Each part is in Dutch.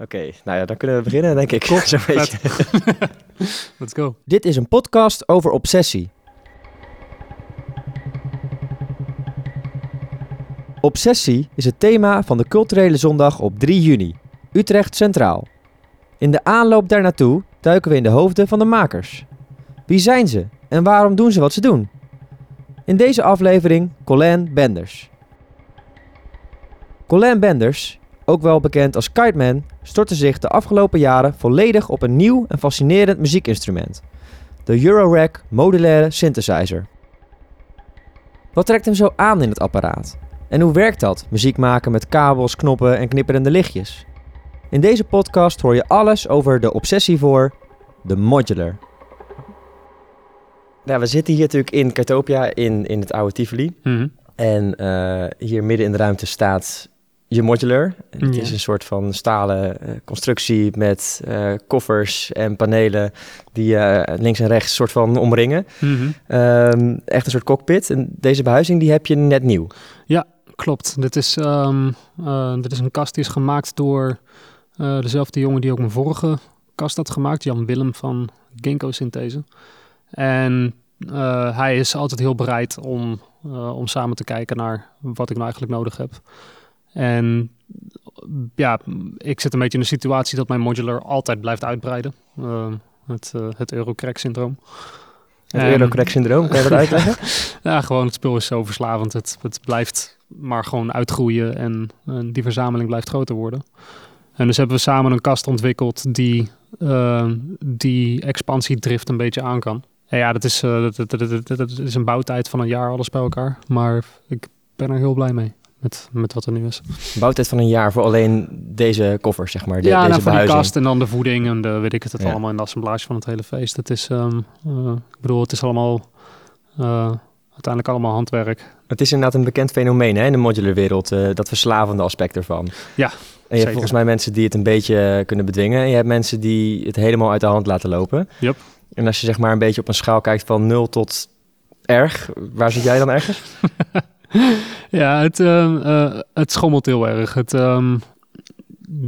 Oké, nou ja, dan kunnen we beginnen, denk ik. Klopt, Zo'n beetje. Let's go. Dit is een podcast over obsessie. Obsessie is het thema van de culturele zondag op 3 juni, Utrecht Centraal. In de aanloop daar naartoe duiken we in de hoofden van de makers. Wie zijn ze en waarom doen ze wat ze doen? In deze aflevering Colin Benders. Colin Benders, ook wel bekend als Kiteman, stortte zich de afgelopen jaren volledig op een nieuw en fascinerend muziekinstrument. De Eurorack modulaire synthesizer. Wat trekt hem zo aan in het apparaat? En hoe werkt dat, muziek maken met kabels, knoppen en knipperende lichtjes? In deze podcast hoor je alles over de obsessie voor de modular. Ja, we zitten hier natuurlijk in Cartopia in, in het oude Tivoli. Mhm. En eh, hier midden in de ruimte staat je modular. Het Ja. is een soort van stalen eh, constructie met eh, koffers en panelen die eh, links en rechts soort van omringen. Mhm. Ehm, echt een soort cockpit. En deze behuizing die heb je net nieuw. Klopt. Dit is, ehm, eh, dit is een kast die is gemaakt door dezelfde jongen die ook mijn vorige kast had gemaakt, Jan Willem van Ginkgo Synthese. En hij is altijd heel bereid om, om samen te kijken naar wat ik nou eigenlijk nodig heb. En ja, ik zit een beetje in de situatie dat mijn modular altijd blijft uitbreiden. Eh, het, eh het Eurocrack-syndroom. Het En- Eurocrack syndroom, kan je dat uitleggen? Ja, gewoon het spul is zo verslavend. Het, het blijft maar gewoon uitgroeien en, en die verzameling blijft groter worden. En dus hebben we samen een kast ontwikkeld die eh, die expansiedrift een beetje aan kan. En ja, dat is, eh, dat, dat, dat, dat- dat is een bouwtijd van een jaar alles bij elkaar. Maar ik ben er heel blij mee met, met wat er nu is. Bouwtijd van een jaar voor alleen deze koffers, zeg maar. De, ja, deze nou, van die behuizing. kast en dan de voeding en de, weet ik het, het Ja. allemaal in de assemblage van het hele feest. Het is, ehm, eh, ik bedoel, het is allemaal eh, uiteindelijk allemaal handwerk. Het is inderdaad een bekend fenomeen hè, in de modular wereld, eh, dat verslavende aspect ervan. Ja, En je hebt volgens mij mensen die het een beetje kunnen bedwingen. En je hebt mensen die het helemaal uit de hand laten lopen. Yep. En als je zeg maar een beetje op een schaal kijkt van 0 tot erg, waar zit jij dan ergens? Ja, het, ehm, eh, het schommelt heel erg. Het, ehm,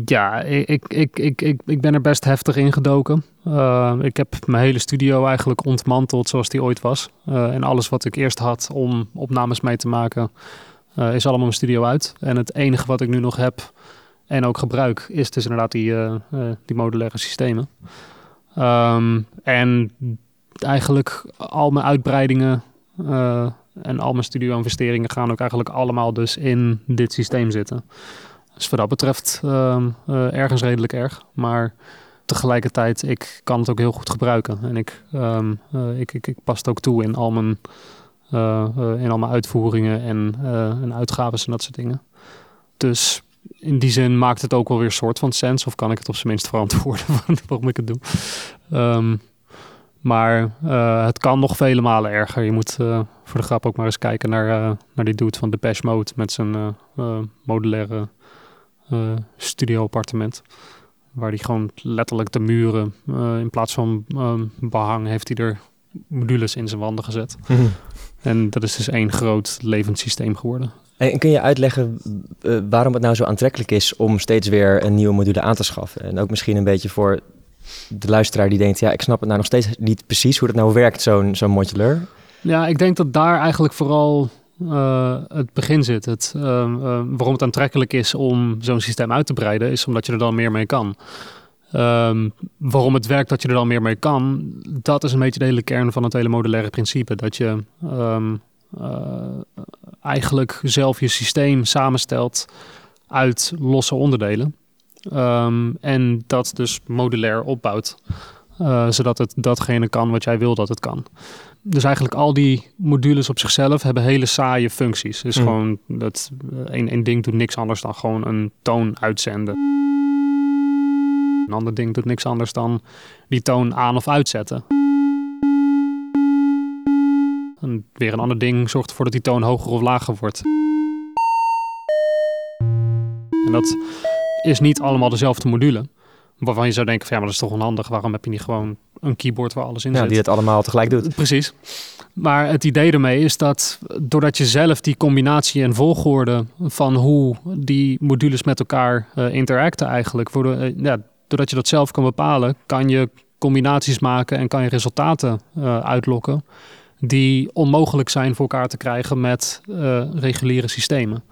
ja, ik, ik, ik, ik, ik, ben er best heftig in gedoken. Eh, ik heb mijn hele studio eigenlijk ontmanteld zoals die ooit was. Eh, en alles wat ik eerst had om opnames mee te maken, eh, is allemaal mijn studio uit. En het enige wat ik nu nog heb en ook gebruik, is dus inderdaad die, die modulaire systemen. Ehm, en eigenlijk al mijn uitbreidingen en al mijn studio-investeringen gaan ook eigenlijk allemaal dus in dit systeem zitten. Dus wat dat betreft ehm, eh, ergens redelijk erg. Maar tegelijkertijd, ik kan het ook heel goed gebruiken. En ik, ehm, eh, ik, ik, ik pas het ook toe in al mijn, eh, in al mijn uitvoeringen en, en uitgaves en dat soort dingen. Dus in die zin maakt het ook wel weer soort van sens. Of kan ik het op zijn minst verantwoorden waarom ik het doe. Ehm, maar eh, het kan nog vele malen erger. Je moet eh, voor de grap ook maar eens kijken naar, eh, naar die dude van Depeche Mode met zijn modulaire studio-appartement. Waar hij gewoon letterlijk de muren, in plaats van eh, behang, heeft hij er modules in zijn wanden gezet. En dat is dus één groot levend systeem geworden. En kun je uitleggen waarom het nou zo aantrekkelijk is om steeds weer een nieuwe module aan te schaffen? En ook misschien een beetje voor de luisteraar die denkt, ja, ik snap het nou nog steeds niet precies hoe dat nou werkt, zo'n zo'n modular. Ja, ik denk dat daar eigenlijk vooral eh, het begin zit. Het, eh, eh, waarom het aantrekkelijk is om zo'n systeem uit te breiden, is omdat je er dan meer mee kan. Ehm, waarom het werkt dat je er dan meer mee kan, dat is een beetje de hele kern van het hele modulaire principe. Dat je ehm, eh, eigenlijk zelf je systeem samenstelt uit losse onderdelen. Ehm, en dat dus modulair opbouwt. eh, zodat het datgene kan wat jij wil dat het kan. Dus eigenlijk al die modules op zichzelf hebben hele saaie functies. Dus Mm. gewoon dat eh, één, één ding doet niks anders dan gewoon een toon uitzenden. Een ander ding doet niks anders dan die toon aan of uitzetten. En weer een ander ding zorgt ervoor dat die toon hoger of lager wordt. En dat is niet allemaal dezelfde module. Waarvan je zou denken van ja, maar dat is toch onhandig. Waarom heb je niet gewoon een keyboard waar alles in Ja, zit. die het allemaal tegelijk doet. Precies. Maar het idee ermee is dat doordat je zelf die combinatie en volgorde van hoe die modules met elkaar eh, interacten eigenlijk, worden, eh, ja, doordat je dat zelf kan bepalen, kan je combinaties maken en kan je resultaten eh, uitlokken die onmogelijk zijn voor elkaar te krijgen met reguliere systemen.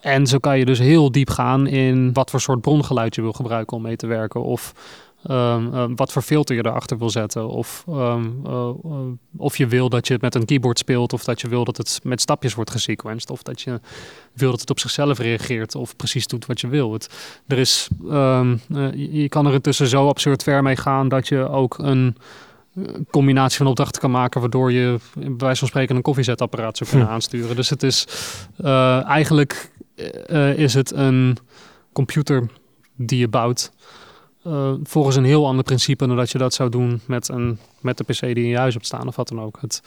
En zo kan je dus heel diep gaan in wat voor soort brongeluid je wil gebruiken om mee te werken. Of ehm, ehm, wat voor filter je erachter wil zetten. Of, ehm, eh, eh, of je wil dat je het met een keyboard speelt. Of dat je wil dat het met stapjes wordt gesequenced. Of dat je wil dat het op zichzelf reageert. Of precies doet wat je wil. Het, er is, eh, je- kan er intussen zo absurd ver mee gaan dat je ook een combinatie van opdrachten kan maken, waardoor je bij wijze van spreken een koffiezetapparaat zou kunnen Hm. aansturen. Dus het is eigenlijk eh, is het een computer die je bouwt eh, volgens een heel ander principe dan dat je dat zou doen met, een, met de PC die in je huis hebt staan of wat dan ook. Het,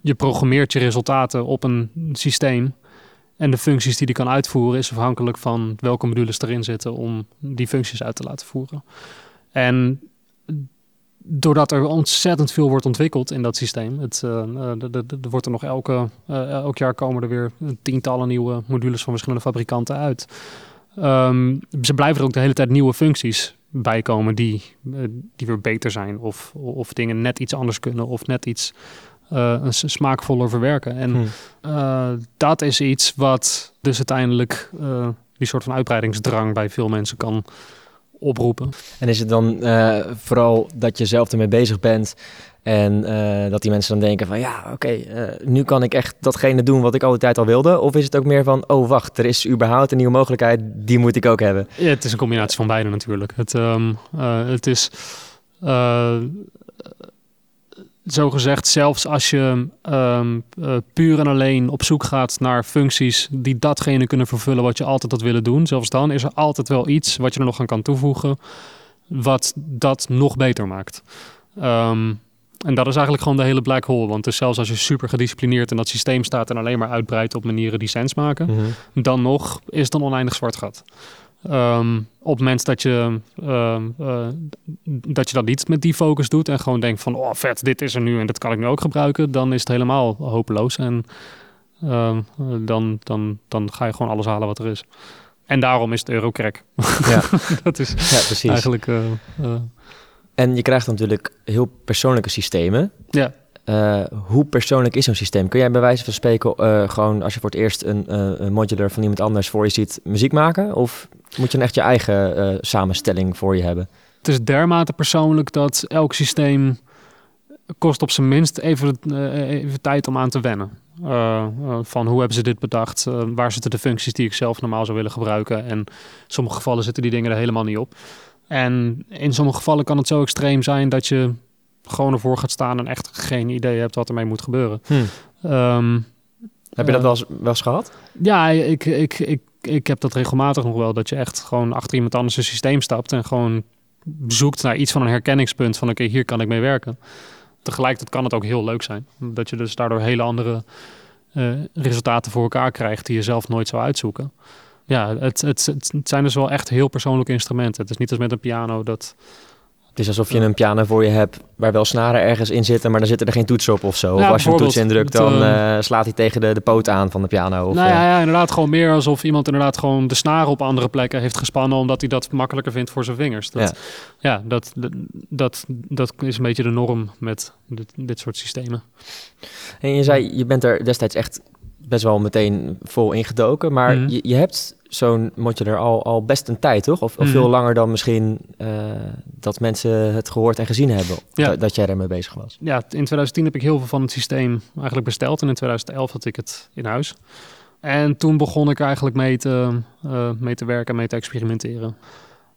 je programmeert je resultaten op een systeem. En de functies die die kan uitvoeren is afhankelijk van welke modules erin zitten om die functies uit te laten voeren. En doordat er ontzettend veel wordt ontwikkeld in dat systeem, het, eh, eh, er wordt er nog elke, eh, elk jaar komen er weer tientallen nieuwe modules van verschillende fabrikanten uit. Ehm, ze blijven er ook de hele tijd nieuwe functies bij komen die, die weer beter zijn of, of dingen net iets anders kunnen of net iets smaakvoller verwerken. En Hm. eh, dat is iets wat dus uiteindelijk die soort van uitbreidingsdrang bij veel mensen kan oproepen. En is het dan eh, vooral dat je zelf ermee bezig bent en eh, dat die mensen dan denken van ja, oké, eh, nu kan ik echt datgene doen wat ik al die tijd al wilde? Of is het ook meer van, oh wacht, er is überhaupt een nieuwe mogelijkheid, die moet ik ook hebben? Ja, het is een combinatie van beide natuurlijk. Het, ehm eh, het is zo gezegd, zelfs als je eh, puur en alleen op zoek gaat naar functies die datgene kunnen vervullen wat je altijd had willen doen, zelfs dan is er altijd wel iets wat je er nog aan kan toevoegen, wat dat nog beter maakt. Ehm, en dat is eigenlijk gewoon de hele black hole. Want dus zelfs als je super gedisciplineerd in dat systeem staat en alleen maar uitbreidt op manieren die sens maken, dan nog is het een oneindig zwart gat. Ehm, op het moment dat je, ehm, eh, dat je dat niet met die focus doet en gewoon denkt van, oh vet, dit is er nu en dat kan ik nu ook gebruiken, dan is het helemaal hopeloos en ehm, eh, dan, dan, dan ga je gewoon alles halen wat er is. En daarom is het Eurocrack. Ja. dat is Ja, precies. eigenlijk... eh, eh, En je krijgt natuurlijk heel persoonlijke systemen. ja. Eh, hoe persoonlijk is zo'n systeem? Kun jij bij wijze van spreken eh, gewoon als je voor het eerst een, eh, een modular van iemand anders voor je ziet muziek maken? Of moet je dan echt je eigen samenstelling voor je hebben? Het is dermate persoonlijk dat elk systeem kost op zijn minst even, even tijd om aan te wennen. Van hoe hebben ze dit bedacht? Waar zitten de functies die ik zelf normaal zou willen gebruiken? En in sommige gevallen zitten die dingen er helemaal niet op. En in sommige gevallen kan het zo extreem zijn dat je gewoon ervoor gaat staan en echt geen idee hebt wat ermee moet gebeuren. Ehm, Heb je dat Eh, wel eens, wel eens gehad? ja, ik, ik, ik, ik heb dat regelmatig nog wel. Dat je echt gewoon achter iemand anders een systeem stapt en gewoon zoekt naar iets van een herkenningspunt van oké, hier kan ik mee werken. Tegelijkertijd kan het ook heel leuk zijn. Dat je dus daardoor hele andere eh, resultaten voor elkaar krijgt die je zelf nooit zou uitzoeken. Ja, het, het, het zijn dus wel echt heel persoonlijke instrumenten. Het is niet als met een piano dat... Het is alsof je een piano voor je hebt waar wel snaren ergens in zitten, maar dan zitten er geen toetsen op of zo. Ja, of als je een toets indrukt, dan Het, eh, slaat hij tegen de, de poot aan van de piano. Of, nou eh, ja, ja, inderdaad gewoon meer alsof iemand inderdaad gewoon de snaren op andere plekken heeft gespannen omdat hij dat makkelijker vindt voor zijn vingers. Dat, ja, dat, dat, dat is een beetje de norm met dit, dit soort systemen. En je zei, je bent er destijds echt best wel meteen vol ingedoken, maar Mhm. je, je hebt zo'n modular al, al best een tijd, toch? Of, of Mhm. veel langer dan misschien eh, dat mensen het gehoord en gezien hebben, Ja. dat, dat jij ermee bezig was. Ja, in 2010 heb ik heel veel van het systeem eigenlijk besteld en in 2011 had ik het in huis. En toen begon ik er eigenlijk mee te, eh, mee te werken, mee te experimenteren.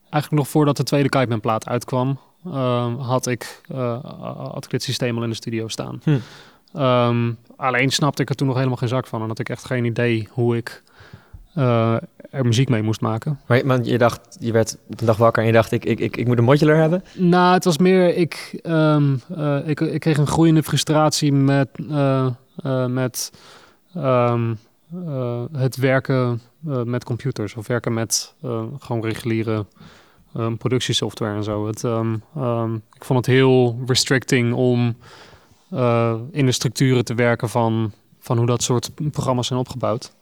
Eigenlijk nog voordat de tweede Kiteman plaat uitkwam, eh, had, ik, had ik dit systeem al in de studio staan. Hm. Ehm, alleen snapte ik er toen nog helemaal geen zak van en had ik echt geen idee hoe ik eh, er muziek mee moest maken. Maar, maar je dacht, je werd op een dag wakker en je dacht, ik, ik, ik, ik moet een modular hebben. Nou, het was meer, ik, ehm, eh, ik, ik kreeg een groeiende frustratie met, eh, met ehm, eh, het werken met computers of werken met gewoon reguliere ehm, productiesoftware en zo. Het, ik vond het heel restricting om in de structuren te werken van, van hoe dat soort programma's zijn opgebouwd.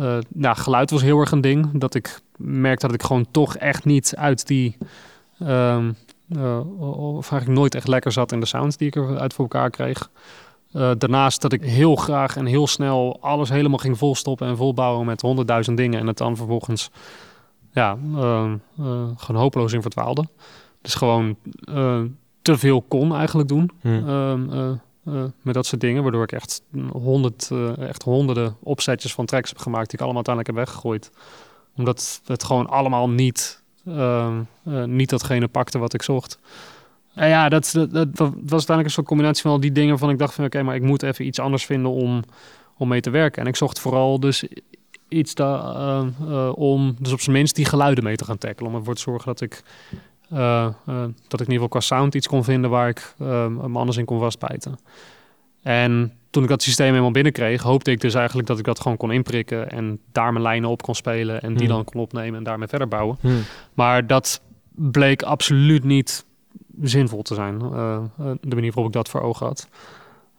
Uh, nou, geluid was heel erg een ding. Dat ik merkte dat ik gewoon toch echt niet uit die. Um, uh, of eigenlijk nooit echt lekker zat in de sounds die ik eruit voor elkaar kreeg. Uh, daarnaast dat ik heel graag en heel snel alles helemaal ging volstoppen en volbouwen met honderdduizend dingen. En het dan vervolgens ja, uh, gewoon hopeloos in verdwaalde. Dus gewoon te veel kon eigenlijk doen. Hmm. Met dat soort dingen, waardoor ik echt, honderd, echt honderden opzetjes van tracks heb gemaakt die ik allemaal uiteindelijk heb weggegooid. Omdat het gewoon allemaal niet, niet datgene pakte wat ik zocht. En ja, dat, dat, was uiteindelijk een soort combinatie van al die dingen van ik dacht van oké, maar ik moet even iets anders vinden om, om mee te werken. En ik zocht vooral dus iets uh, om dus op zijn minst die geluiden mee te gaan tackelen. Om ervoor te zorgen dat ik, dat ik in ieder geval qua sound iets kon vinden waar ik me anders in kon vastbijten. En toen ik dat systeem helemaal binnenkreeg, hoopte ik dus eigenlijk dat ik dat gewoon kon inprikken en daar mijn lijnen op kon spelen en die hmm. dan kon opnemen en daarmee verder bouwen. Hmm. Maar dat bleek absoluut niet zinvol te zijn. Uh, de manier waarop ik dat voor ogen had.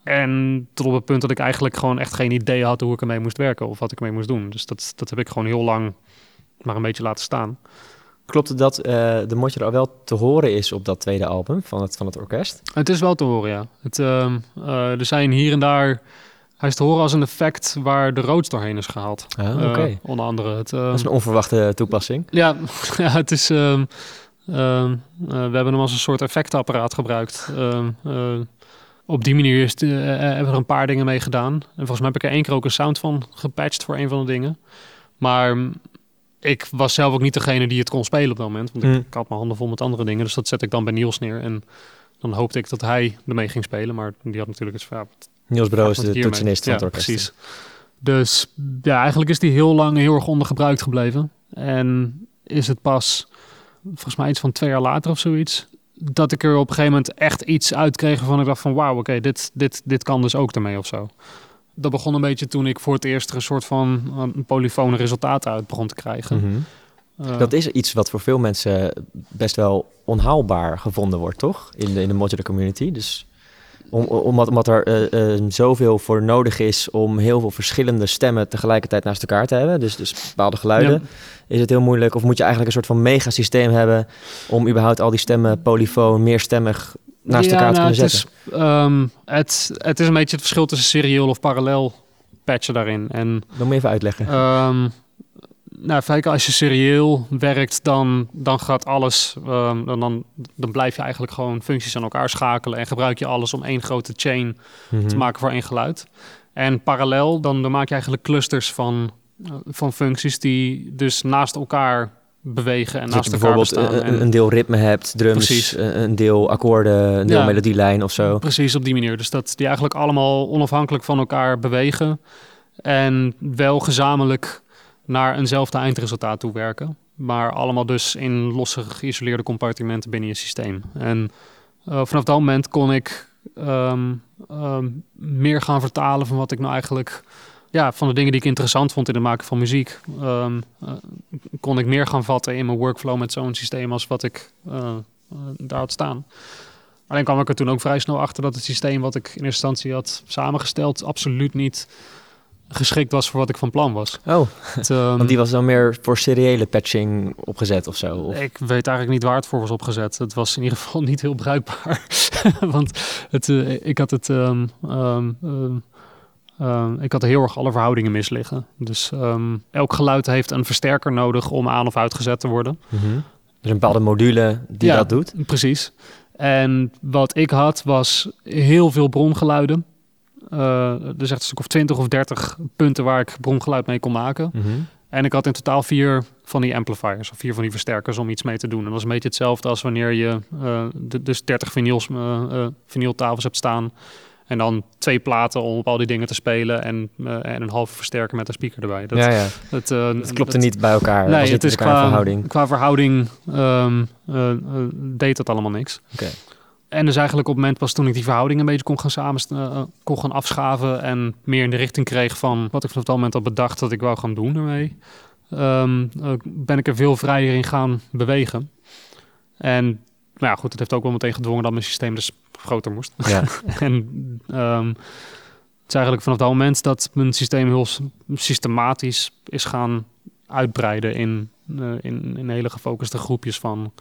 En tot op het punt dat ik eigenlijk gewoon echt geen idee had hoe ik ermee moest werken of wat ik mee moest doen. Dus dat, dat heb ik gewoon heel lang maar een beetje laten staan. Klopt het dat uh, de Motje er wel te horen is op dat tweede album van het, van het orkest? Het is wel te horen, ja. Het, uh, uh, er zijn hier en daar... Hij is te horen als een effect waar de roods doorheen is gehaald. Ah, oké. onder andere. Het, dat is een onverwachte toepassing. Ja, ja het is... Ehm, Ehm, eh, we hebben hem als een soort effectapparaat gebruikt. Ehm, eh, op die manier is de, eh, hebben we er een paar dingen mee gedaan. En volgens mij heb ik er één keer ook een sound van gepatcht voor een van de dingen. Maar ik was zelf ook niet degene die het kon spelen op dat moment. Want ik, mm. had mijn handen vol met andere dingen. Dus dat zet ik dan bij Niels neer. En dan hoopte ik dat hij ermee ging spelen. Maar die had natuurlijk het verhaal. Niels Broos, de toetsenist van het orkest. precies. Dus ja, eigenlijk is die heel lang heel erg ondergebruikt gebleven. En is het pas volgens mij iets van twee jaar later of zoiets, dat ik er op een gegeven moment echt iets uit kreeg waarvan ik dacht van wauw, oké, dit, dit, dit kan dus ook ermee of zo. Dat begon een beetje toen ik voor het eerst er een soort van een polyfone resultaat uit begon te krijgen. Mhm. Eh, dat is iets wat voor veel mensen best wel onhaalbaar gevonden wordt, toch? In de, in de modular community. Dus om, omdat, omdat er uh, zoveel voor nodig is om heel veel verschillende stemmen tegelijkertijd naast elkaar te hebben. Dus, dus bepaalde geluiden. Is het heel moeilijk? Of moet je eigenlijk een soort van megasysteem hebben om überhaupt al die stemmen polyfoon, meerstemmig naast elkaar te nou, kunnen zetten? Het is, um, het, het is een beetje het verschil tussen serieel of parallel patchen daarin. En, Dan moet je even uitleggen. Um, nou, vaak als je serieel werkt, dan, dan gaat alles, um, dan, dan, dan blijf je eigenlijk gewoon functies aan elkaar schakelen en gebruik je alles om één grote chain te mhm. maken voor één geluid. En parallel, dan, dan maak je eigenlijk clusters van, uh, van functies die dus naast elkaar bewegen en dus naast elkaar bijvoorbeeld een, een, deel ritme hebt, drums, precies. een deel akkoorden, een deel ja, melodielijn of zo. Precies, op die manier. Dus dat die eigenlijk allemaal onafhankelijk van elkaar bewegen en wel gezamenlijk naar eenzelfde eindresultaat toe werken. Maar allemaal dus in losse geïsoleerde compartimenten binnen je systeem. En uh, vanaf dat moment kon ik um, um, meer gaan vertalen van wat ik nou eigenlijk... Ja, van de dingen die ik interessant vond in het maken van muziek... Um, uh, kon ik meer gaan vatten in mijn workflow met zo'n systeem als wat ik uh, daar had staan. Alleen kwam ik er toen ook vrij snel achter dat het systeem wat ik in eerste instantie had samengesteld... absoluut niet geschikt was voor wat ik van plan was. Oh, het, um, want die was dan meer voor seriële patching opgezet of zo? Of? Ik weet eigenlijk niet waar het voor was opgezet. Het was in ieder geval niet heel bruikbaar. want het, uh, ik had het... Um, um, ik had heel erg alle verhoudingen misliggen. Dus elk geluid heeft een versterker nodig om aan of uitgezet te worden. Mm -hmm. Dus een bepaalde module die ja, dat doet? precies. En wat ik had was heel veel brongeluiden. Uh, er echt een stuk of 20 of 30 punten waar ik brongeluid mee kon maken. Mm -hmm. En ik had in totaal vier van die amplifiers of vier van die versterkers om iets mee te doen. En dat is een beetje hetzelfde als wanneer je uh, de, dus 30 vinyls, uh, vinyltafels hebt staan. En dan twee platen om op al die dingen te spelen en, en een halve versterker met een speaker erbij. Dat, ja, ja. Het, het klopte niet bij elkaar. Nee, het is qua verhouding. Qua verhouding um, deed dat allemaal niks. Okay. En dus eigenlijk op het moment pas toen ik die verhouding een beetje kon gaan samen uh, kon gaan afschaven en meer in de richting kreeg van wat ik vanaf dat moment al bedacht dat ik wou gaan doen ermee, um, uh, ben ik er veel vrijer in gaan bewegen. En maar ja, goed, het heeft ook wel meteen gedwongen dat mijn systeem dus groter moest. Ja. en um, het is eigenlijk vanaf dat moment dat mijn systeem heel systematisch is gaan uitbreiden in, uh, in, in hele gefocuste groepjes van,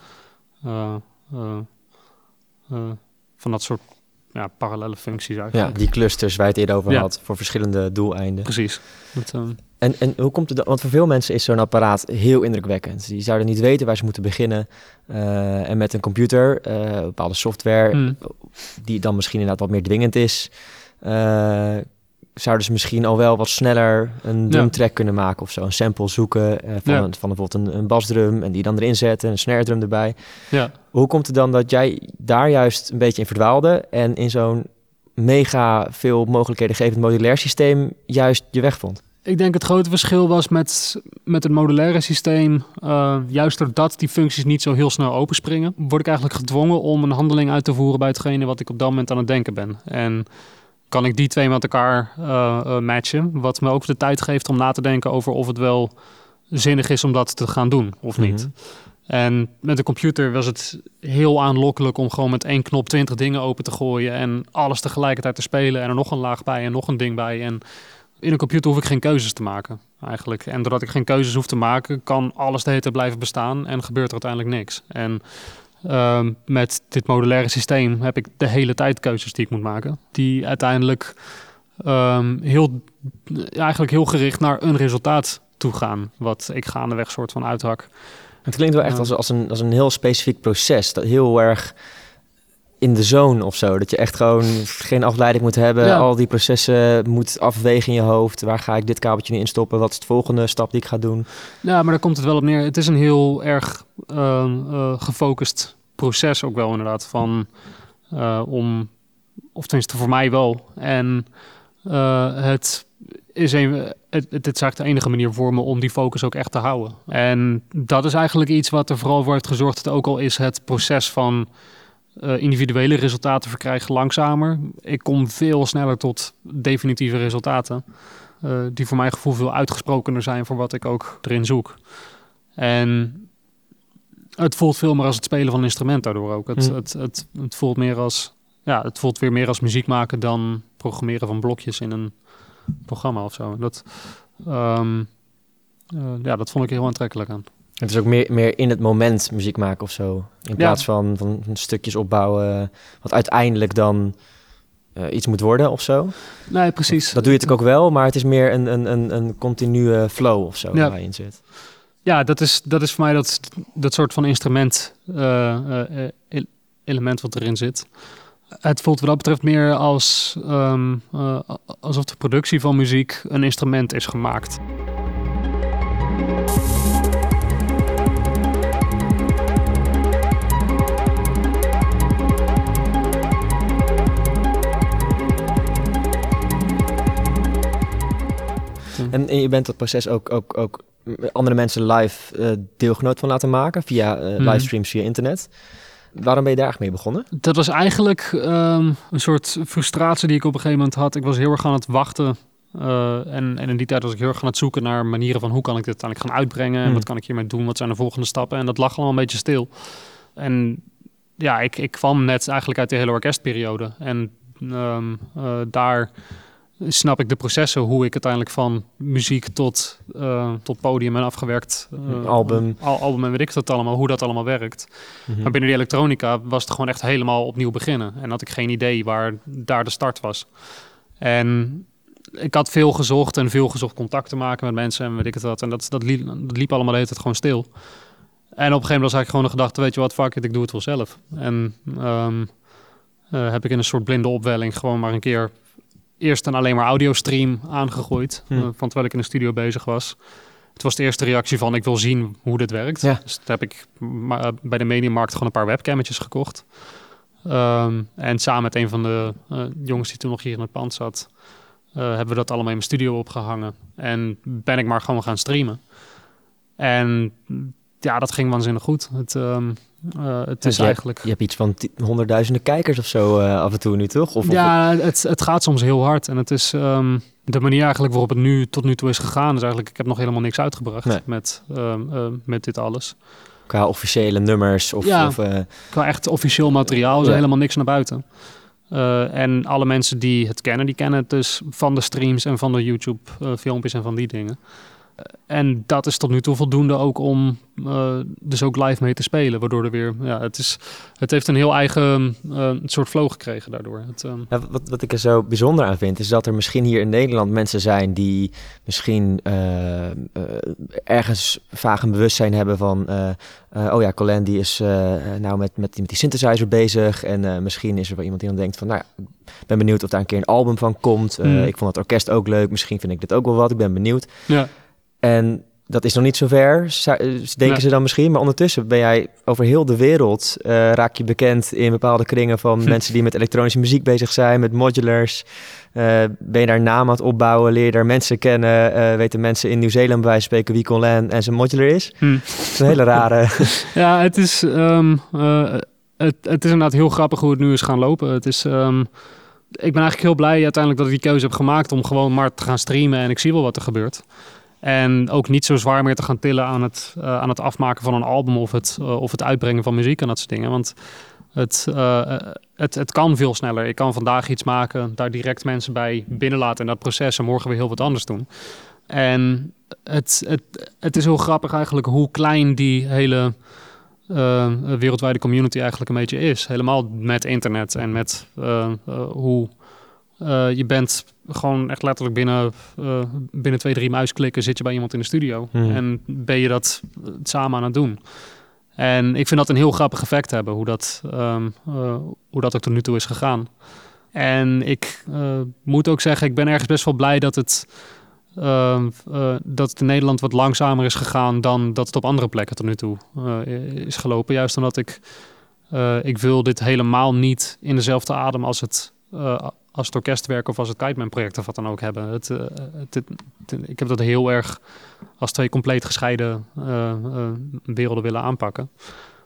uh, uh, van dat soort ja, parallele functies eigenlijk. Ja, die clusters waar je het eerder over had, voor verschillende doeleinden. Precies. Dat, um... en, en hoe komt het dan? Want voor veel mensen is zo'n apparaat heel indrukwekkend. Die zouden niet weten waar ze moeten beginnen. Uh, en met een computer, uh, bepaalde software, mm. die dan misschien inderdaad wat meer dwingend is, uh, zouden ze misschien al wel wat sneller een drumtrack ja. kunnen maken of zo. Een sample zoeken van, ja. een, van bijvoorbeeld een, een basdrum en die dan erin zetten, een snare drum erbij. Ja. Hoe komt het dan dat jij daar juist een beetje in verdwaalde en in zo'n mega veel mogelijkheden gevend modulair systeem juist je weg vond? Ik denk het grote verschil was met, met het modulaire systeem, uh, juist doordat die functies niet zo heel snel openspringen, word ik eigenlijk gedwongen om een handeling uit te voeren bij hetgene wat ik op dat moment aan het denken ben. En kan ik die twee met elkaar uh, uh, matchen, wat me ook de tijd geeft om na te denken over of het wel zinnig is om dat te gaan doen of niet. Mhm. En met de computer was het heel aanlokkelijk om gewoon met één knop twintig dingen open te gooien en alles tegelijkertijd te spelen en er nog een laag bij en nog een ding bij. En in een computer hoef ik geen keuzes te maken, eigenlijk. En doordat ik geen keuzes hoef te maken, kan alles de hele tijd blijven bestaan en gebeurt er uiteindelijk niks. En um, met dit modulaire systeem heb ik de hele tijd keuzes die ik moet maken, die uiteindelijk um, heel, eigenlijk heel gericht naar een resultaat toe gaan, wat ik gaandeweg soort van uithak. Het klinkt wel echt als, als, een, als een heel specifiek proces, dat heel erg in de zone of zo. Dat je echt gewoon geen afleiding moet hebben. Ja. Al die processen moet afwegen in je hoofd. Waar ga ik dit kabeltje nu instoppen? Wat is de volgende stap die ik ga doen? Ja, maar daar komt het wel op neer. Het is een heel erg uh, uh, gefocust proces ook wel inderdaad. Van uh, om, of tenminste voor mij wel. En het is een, het, het is eigenlijk de enige manier voor me om die focus ook echt te houden. En dat is eigenlijk iets wat er vooral voor heeft gezorgd. Dat ook al is het proces van uh, individuele resultaten verkrijgen langzamer. Ik kom veel sneller tot definitieve resultaten. Uh, die voor mijn gevoel veel uitgesprokener zijn voor wat ik ook erin zoek. En het voelt veel meer als het spelen van een instrument daardoor ook. Het, Mm. het, het, het voelt meer als ja, het voelt weer meer als muziek maken dan programmeren van blokjes in een programma of zo. Dat, um, uh, ja, dat vond ik heel aantrekkelijk aan. Het is ook meer, meer in het moment muziek maken of zo. In plaats van, van stukjes opbouwen, wat uiteindelijk dan uh, iets moet worden of zo. Nee, precies. Dat, dat doe je natuurlijk ook wel, maar het is meer een, een, een, een continue flow of zo Ja. waar je in zit. Ja, dat is, dat is voor mij dat, dat soort van instrument uh, uh, element wat erin zit. Het voelt wat dat betreft meer als um, uh, alsof de productie van muziek een instrument is gemaakt. En, en je bent dat proces ook, ook, ook andere mensen live uh, deelgenoot van laten maken via uh, Mhm. livestreams via internet. Waarom ben je daar eigenlijk mee begonnen? Dat was eigenlijk um, een soort frustratie die ik op een gegeven moment had. Ik was heel erg aan het wachten. Uh, en, en in die tijd was ik heel erg aan het zoeken naar manieren van hoe kan ik dit uiteindelijk gaan uitbrengen. En Hmm. wat kan ik hiermee doen? Wat zijn de volgende stappen? En dat lag allemaal een beetje stil. En ja, ik, ik kwam net eigenlijk uit de hele orkestperiode. En um, uh, daar snap ik de processen, hoe ik uiteindelijk van muziek tot, uh, tot podium en afgewerkt uh, album. Al, album en weet ik dat allemaal, hoe dat allemaal werkt. Mhm. Maar binnen die elektronica was het gewoon echt helemaal opnieuw beginnen. En had ik geen idee waar daar de start was. En ik had veel gezocht en veel gezocht contact te maken met mensen en weet ik het wat. En dat, dat, liep, dat liep allemaal de hele tijd gewoon stil. En op een gegeven moment was eigenlijk gewoon de gedachte, weet je wat, fuck it, ik doe het wel zelf. En um, uh, heb ik in een soort blinde opwelling gewoon maar een keer eerst een alleen maar audiostream aangegooid. Hm. Uh, van terwijl ik in de studio bezig was. Het was de eerste reactie van ik wil zien hoe dit werkt. Ja. Dus toen heb ik ma- bij de Mediamarkt gewoon een paar webcammetjes gekocht. Um, en samen met een van de uh, jongens die toen nog hier in het pand zat, hebben we dat allemaal in mijn studio opgehangen. En ben ik maar gewoon gaan streamen. En ja, dat ging waanzinnig goed. Het, um, uh, het is je eigenlijk... Hebt, je hebt iets van honderdduizenden kijkers of zo uh, af en toe nu, toch? Of, ja, of... Het, het gaat soms heel hard. En het is um, de manier eigenlijk waarop het nu tot nu toe is gegaan... is eigenlijk, ik heb nog helemaal niks uitgebracht nee. met, um, uh, met dit alles. Qua officiële nummers of... Ja. of eh, Qua echt officieel materiaal is er helemaal niks naar buiten. Eh, en alle mensen die het kennen, die kennen het dus van de streams en van de YouTube-filmpjes en van die dingen. En dat is tot nu toe voldoende ook om eh, dus ook live mee te spelen. Waardoor er weer, ja, het, is, het heeft een heel eigen eh, soort flow gekregen daardoor. Het, ehm, Ja, wat, wat ik er zo bijzonder aan vind, is dat er misschien hier in Nederland mensen zijn die misschien eh, ergens vaag een bewustzijn hebben van, oh ja, Colin die is nou met, met, die- met die synthesizer bezig en misschien is er wel iemand die dan denkt van, nou ja, ik ben benieuwd of daar een keer een album van komt. Hmm. Ik vond het orkest ook leuk, misschien vind ik dit ook wel wat, ik ben benieuwd. ja. En dat is nog niet zo ver, eh, denken Nee. ze dan misschien. Maar ondertussen ben jij over heel de wereld, eh, raak je bekend in bepaalde kringen van Hm. mensen die met elektronische muziek bezig zijn, met modulars. Eh, ben je daar naam aan het opbouwen, leer je daar mensen kennen, weten mensen in Nieuw-Zeeland bij wijze van spreken wie Colin en zijn modular is. Hm. Het is een hele rare... Ja, het is, ehm, eh, het, het is inderdaad heel grappig hoe het nu is gaan lopen. Het is, ehm, ik ben eigenlijk heel blij uiteindelijk dat ik die keuze heb gemaakt om gewoon maar te gaan streamen en ik zie wel wat er gebeurt. En ook niet zo zwaar meer te gaan tillen aan het, eh, aan het afmaken van een album of het, eh, of het uitbrengen van muziek en dat soort dingen. Want het, eh, het, het kan veel sneller. Ik kan vandaag iets maken, daar direct mensen bij binnenlaten in dat proces en morgen weer heel wat anders doen. En het, het, het is heel grappig eigenlijk hoe klein die hele wereldwijde community eigenlijk een beetje is. Helemaal met internet en met hoe eh, je bent gewoon echt letterlijk binnen, eh, binnen twee, drie muisklikken zit je bij iemand in de studio. Hmm. En ben je dat eh, samen aan het doen. En ik vind dat een heel grappig effect hebben, hoe dat, eh, hoe dat ook tot nu toe is gegaan. En ik moet ook zeggen, ik ben ergens best wel blij dat het, ehm, eh, dat het in Nederland wat langzamer is gegaan dan dat het op andere plekken tot nu toe is gelopen. Juist omdat ik, ik wil dit helemaal niet in dezelfde adem als het, als het orkestwerk of als het Kiteman project of wat dan ook hebben. Het, eh, het, het- het- ik heb dat heel erg als twee compleet gescheiden eh, eh, werelden willen aanpakken.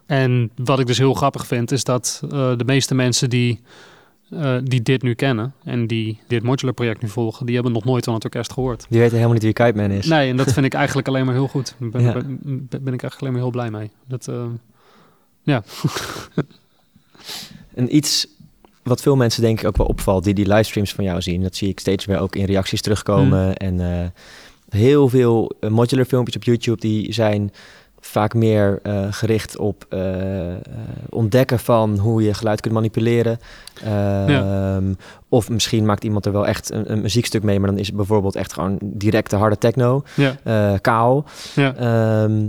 En wat ik dus heel grappig vind, is dat de meeste mensen die, die dit nu kennen en die dit modular project nu volgen, die hebben nog nooit van het orkest gehoord. Die weten helemaal niet wie Kite Man is. Nee, en dat vind ik eigenlijk alleen maar heel goed. Daar ben, Ja. ben, ben ik eigenlijk alleen maar heel blij mee. Dat, ja. En iets wat veel mensen denk ik ook wel opvalt, die die livestreams van jou zien, dat zie ik steeds weer ook in reacties terugkomen. En eh, heel veel eh, modular filmpjes op YouTube, die zijn vaak meer eh, gericht op eh, ontdekken van hoe je geluid kunt manipuleren. Ehm, Of misschien maakt iemand er wel echt een, een muziekstuk mee, maar dan is het bijvoorbeeld echt gewoon directe harde techno, Ja, kaal. ja. Ehm,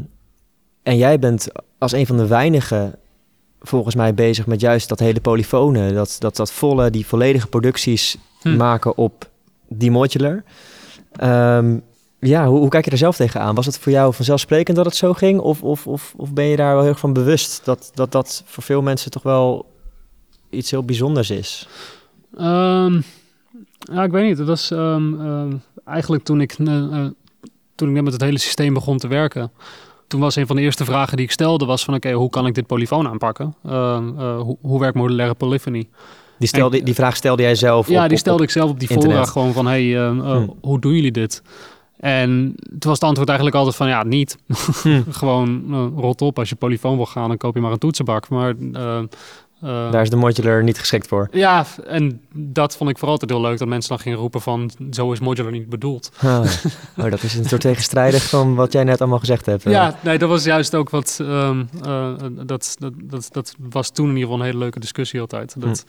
en jij bent als een van de weinigen volgens mij bezig met juist dat hele polyfone, dat, dat, dat volle, die volledige producties Hm. maken op die modular. Ehm, ja, hoe, hoe kijk je er zelf tegenaan? Was het voor jou vanzelfsprekend dat het zo ging? Of, of, of, of ben je daar wel heel erg van bewust dat, dat dat voor veel mensen toch wel iets heel bijzonders is? Ehm, ja, ik weet niet. Dat was ehm, eigenlijk toen ik, eh, eh, toen ik net met het hele systeem begon te werken. Toen was een van de eerste vragen die ik stelde was van oké, hoe kan ik dit polyfoon aanpakken? Ehm, eh, hoe, hoe werkt modulaire polyphony? Die, stelde, die vraag stelde jij zelf ja, op- die stelde op- ik zelf op die internet. fora gewoon van hey, ehm, eh, Hm. hoe doen jullie dit? En toen was het antwoord eigenlijk altijd van ja, niet. Hm. gewoon eh, rot op, als je polyfoon wil gaan, dan koop je maar een toetsenbak. Maar eh, Daar is de modular niet geschikt voor. ja, en dat vond ik vooral altijd heel leuk, dat mensen dan gingen roepen van zo is modular niet bedoeld. Ah, oh, dat is een soort tegenstrijdig van wat jij net allemaal gezegd hebt. eh. Ja, nee, dat was juist ook wat, ehm, eh, dat, dat, dat, dat was toen in ieder geval een hele leuke discussie altijd. Dat,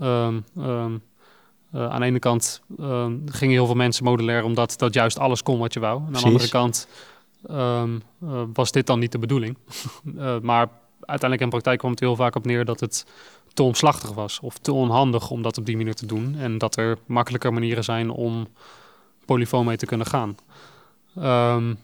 ehm, ehm, eh, aan de ene kant gingen heel veel mensen modulair omdat dat juist alles kon wat je wou. En aan de andere kant was dit dan niet de bedoeling. Maar uiteindelijk in praktijk kwam het heel vaak op neer dat het te omslachtig was of te onhandig om dat op die manier te doen. En dat er makkelijker manieren zijn om polyfoon mee te kunnen gaan. Ehm,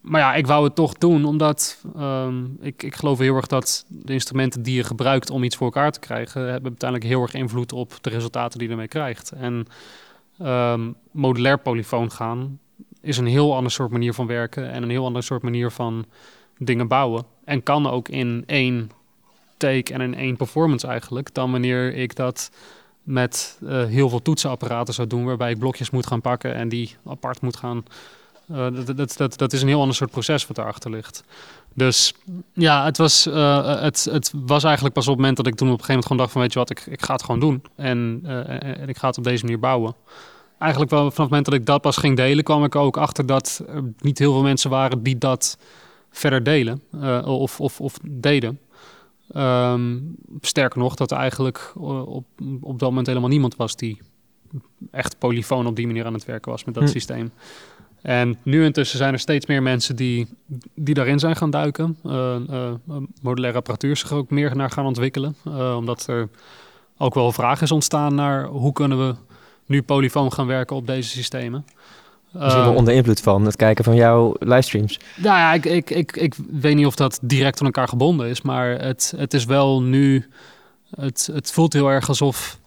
maar ja, ik wou het toch doen, omdat ehm, ik, ik geloof heel erg dat de instrumenten die je gebruikt om iets voor elkaar te krijgen, hebben uiteindelijk heel erg invloed op de resultaten die je ermee krijgt. En ehm, modulair polyfoon gaan is een heel ander soort manier van werken en een heel ander soort manier van dingen bouwen. En kan ook in één take en in één performance eigenlijk, dan wanneer ik dat met eh, heel veel toetsenapparaten zou doen, waarbij ik blokjes moet gaan pakken en die apart moet gaan Uh, dat, dat, dat, dat is een heel ander soort proces wat daarachter ligt. Dus ja, het was, uh, het, het was eigenlijk pas op het moment dat ik toen op een gegeven moment gewoon dacht van weet je wat, ik, ik ga het gewoon doen. En, uh, en ik ga het op deze manier bouwen. Eigenlijk wel vanaf het moment dat ik dat pas ging delen, kwam ik ook achter dat er niet heel veel mensen waren die dat verder delen of, of, of deden. Um, sterker nog, dat er eigenlijk op, op dat moment helemaal niemand was die echt polyfoon op die manier aan het werken was met dat hm. systeem. En nu intussen zijn er steeds meer mensen die, die daarin zijn gaan duiken. Uh, uh, modulaire apparatuur zich ook meer naar gaan ontwikkelen. Uh, omdat er ook wel vraag is ontstaan naar hoe kunnen we nu polyfoon gaan werken op deze systemen. Misschien wel onder invloed van het kijken van jouw livestreams. Nou ja, ik, ik, ik, ik weet niet of dat direct aan elkaar gebonden is. Maar het, het is wel nu... Het, het voelt heel erg alsof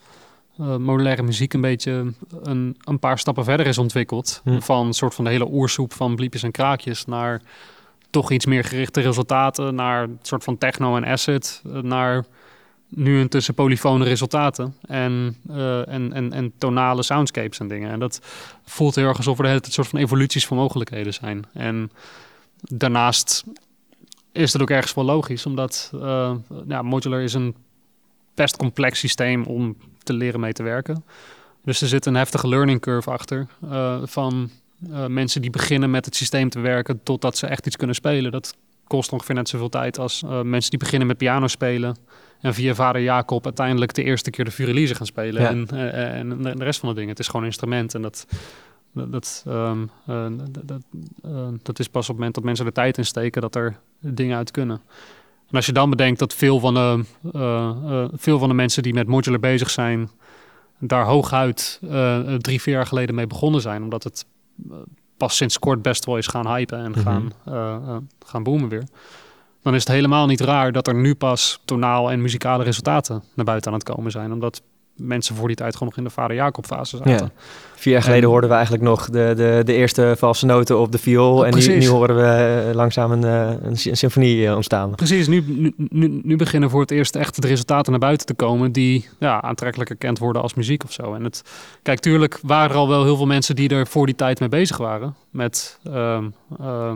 uh, modulaire muziek een beetje een, een paar stappen verder is ontwikkeld. Hm. Van een soort van de hele oersoep van bliepjes en kraakjes naar toch iets meer gerichte resultaten. Naar een soort van techno en acid. Naar nu intussen polyfone resultaten. En, uh, en, en, en tonale soundscapes en dingen. En dat voelt heel erg alsof er tijd soort van evoluties van mogelijkheden zijn. En daarnaast is het ook ergens wel logisch, omdat uh, ja, modular is een best complex systeem om te leren mee te werken. Dus er zit een heftige learning curve achter uh, van mensen die beginnen met het systeem te werken totdat ze echt iets kunnen spelen. Dat kost ongeveer net zoveel tijd als mensen die beginnen met piano spelen en via vader Jacob uiteindelijk de eerste keer de Furelize gaan spelen ja. en, en de rest van de dingen. Het is gewoon een instrument en dat, dat, um, dat, dat is pas op het moment dat mensen er tijd in steken dat er dingen uit kunnen. En als je dan bedenkt dat veel van de, uh, veel van de mensen die met modular bezig zijn, daar hooguit drie, vier jaar geleden mee begonnen zijn, omdat het pas sinds kort best wel is gaan hypen en mm -hmm. gaan, gaan boomen weer. Dan is het helemaal niet raar dat er nu pas tonaal en muzikale resultaten naar buiten aan het komen zijn. Omdat mensen voor die tijd gewoon nog in de vader Jacob fase zaten. Ja. Vier jaar geleden hoorden we eigenlijk nog de, de, de eerste valse noten op de viool. en nu, nu, horen we eh, langzaam een, eh, een, symfonie eh, ontstaan. Precies, nu, nu, nu beginnen voor het eerst echt de resultaten naar buiten te komen... die ja, aantrekkelijk erkend worden als muziek of zo. En het, kijk, tuurlijk waren er al wel heel veel mensen die er voor die tijd mee bezig waren. Met... Uh, uh,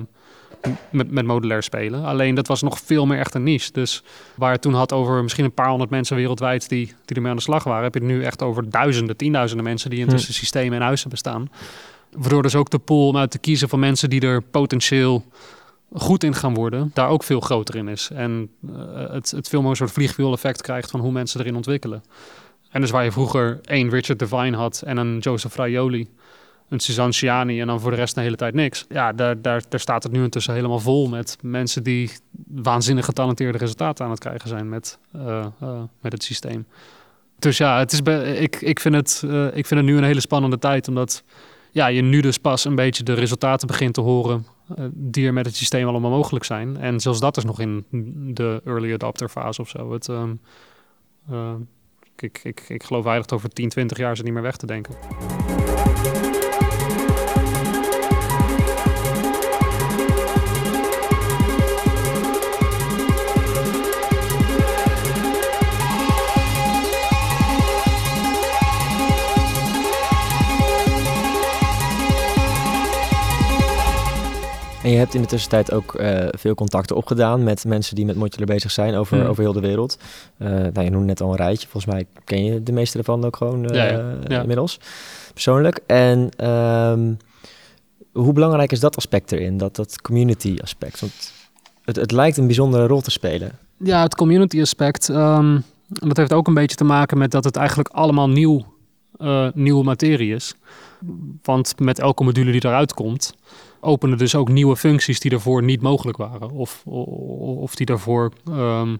met, met modulair spelen. Alleen dat was nog veel meer echt een niche. Dus waar het toen had over misschien een paar honderd mensen wereldwijd die, die ermee aan de slag waren, heb je het nu echt over duizenden, tienduizenden mensen die intussen hm. systemen en huizen bestaan. Waardoor dus ook de pool om uit te kiezen van mensen die er potentieel goed in gaan worden, daar ook veel groter in is. En uh, het, het veel meer een soort vliegwiel effect krijgt van hoe mensen erin ontwikkelen. En dus waar je vroeger één Richard Devine had en een Joseph Fraioli een Suzanne en dan voor de rest de hele tijd niks. Ja, daar, daar, daar staat het nu intussen helemaal vol met mensen die waanzinnig getalenteerde resultaten aan het krijgen zijn met, uh, uh, met het systeem. Dus ja, het is ik, ik, vind het, uh, ik vind het nu een hele spannende tijd, omdat ja, je nu dus pas een beetje de resultaten begint te horen die er met het systeem allemaal mogelijk zijn. En zelfs dat is nog in de early adopter fase of zo. Het, um, ik, ik, ik geloof eigenlijk over 10, 20 jaar ze niet meer weg te denken. En je hebt in de tussentijd ook uh, veel contacten opgedaan met mensen die met modular bezig zijn over, mm. over heel de wereld. Uh, nou, je noemde net al een rijtje. Volgens mij ken je de meeste ervan ook gewoon uh, ja, ja. Ja. inmiddels, persoonlijk. En um, hoe belangrijk is dat aspect erin, dat, dat community aspect? Want het, het lijkt een bijzondere rol te spelen. Ja, het community aspect, um, dat heeft ook een beetje te maken met dat het eigenlijk allemaal nieuw, nieuwe materie is. Want met elke module die eruit komt, openen dus ook nieuwe functies die daarvoor niet mogelijk waren. Of, of die daarvoor um,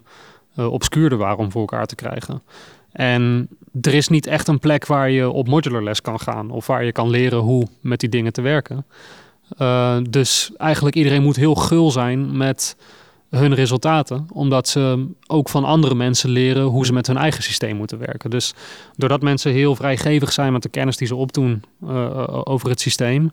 uh, obscuurder waren om voor elkaar te krijgen. En er is niet echt een plek waar je op modular les kan gaan. Of waar je kan leren hoe met die dingen te werken. Uh, dus eigenlijk iedereen moet heel gul zijn met hun resultaten. Omdat ze ook van andere mensen leren hoe ze met hun eigen systeem moeten werken. Dus doordat mensen heel vrijgevig zijn met de kennis die ze opdoen uh, over het systeem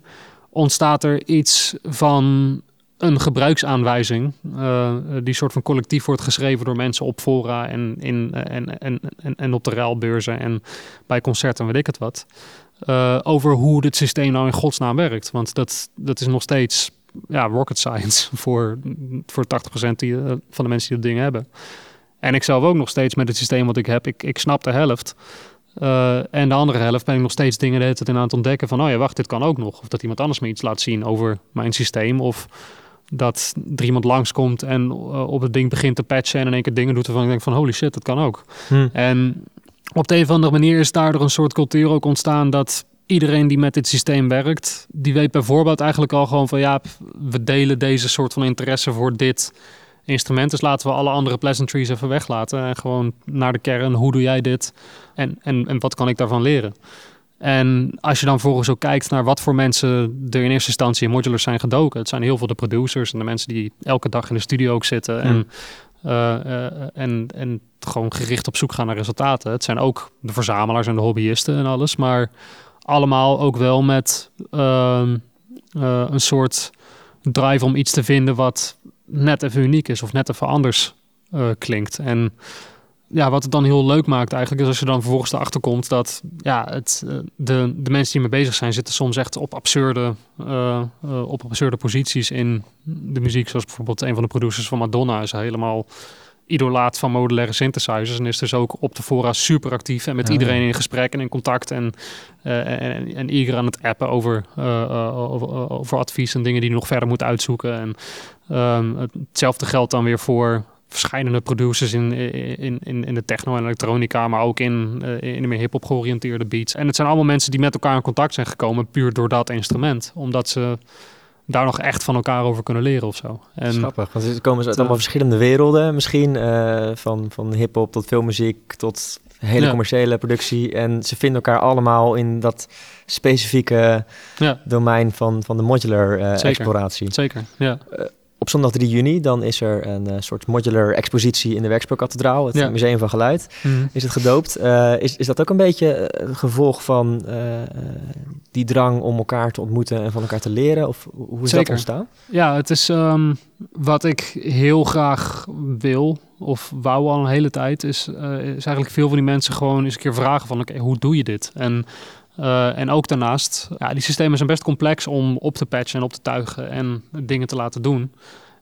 ontstaat er iets van een gebruiksaanwijzing. Uh, die soort van collectief wordt geschreven door mensen op fora en, in, en, en, en, en op de ruilbeurzen en bij concerten, weet ik het wat. eh, over hoe dit systeem nou in godsnaam werkt. Want dat, dat is nog steeds ja, rocket science voor, voor 80% die, eh, van de mensen die dat ding hebben. En ik zelf ook nog steeds met het systeem wat ik heb, ik, ik snap de helft. Uh, en de andere helft ben ik nog steeds dingen de hele tijd aan het ontdekken van, oh ja, wacht, dit kan ook nog. Of dat iemand anders me iets laat zien over mijn systeem. Of dat er iemand langskomt en uh, op het ding begint te patchen en in één keer dingen doet waarvan ik denk van, holy shit, dat kan ook. Hm. En op de een of andere manier is daardoor een soort cultuur ook ontstaan dat iedereen die met dit systeem werkt, die weet bijvoorbeeld eigenlijk al gewoon van ja, we delen deze soort van interesse voor dit instrument. Dus laten we alle andere pleasantries even weglaten en gewoon naar de kern. Hoe doe jij dit? En, en, en wat kan ik daarvan leren? En als je dan volgens ook kijkt naar wat voor mensen er in eerste instantie in modulars zijn gedoken. Het zijn heel veel de producers en de mensen die elke dag in de studio ook zitten. En, uh, uh, en, en gewoon gericht op zoek gaan naar resultaten. Het zijn ook de verzamelaars en de hobbyisten en alles. Maar allemaal ook wel met uh, uh, een soort drive om iets te vinden wat net even uniek is of net even anders uh, klinkt. En ja, wat het dan heel leuk maakt eigenlijk is als je dan vervolgens erachter komt dat ja, het, de, de mensen die mee bezig zijn zitten soms echt op absurde, op absurde posities in de muziek. Zoals bijvoorbeeld een van de producers van Madonna is helemaal idolaat van modulaire synthesizers. En is dus ook op de fora super actief en met iedereen in gesprek en in contact. En, uh, en, en ieder aan het appen over, over, over, advies en dingen die hij nog verder moet uitzoeken. En um, hetzelfde geldt dan weer voor verschillende producers in, in, in, in de techno en elektronica, maar ook in, uh, in de meer hip-hop georiënteerde beats. En het zijn allemaal mensen die met elkaar in contact zijn gekomen puur door dat instrument. Omdat ze daar nog echt van elkaar over kunnen leren of zo. En, Grappig, want er komen ze uit allemaal verschillende werelden. Misschien uh, van, van hip-hop tot filmmuziek tot hele ja. commerciële productie. En ze vinden elkaar allemaal in dat specifieke ja. domein van, van de modular uh, Zeker. exploratie. Zeker, ja. Uh, op zondag 3 juni dan is er een uh, soort modular expositie in de Werkspoorkathedraal, het ja. Museum van Geluid. Mm. Is het gedoopt? Uh, is, is dat ook een beetje het gevolg van uh, die drang om elkaar te ontmoeten en van elkaar te leren? Of hoe is Zeker. dat ontstaan? Ja, het is um, wat ik heel graag wil, of wou al een hele tijd, is, is eigenlijk veel van die mensen gewoon eens een keer vragen van oké, okay, hoe doe je dit? En uh, en ook daarnaast, ja, die systemen zijn best complex om op te patchen en op te tuigen en dingen te laten doen.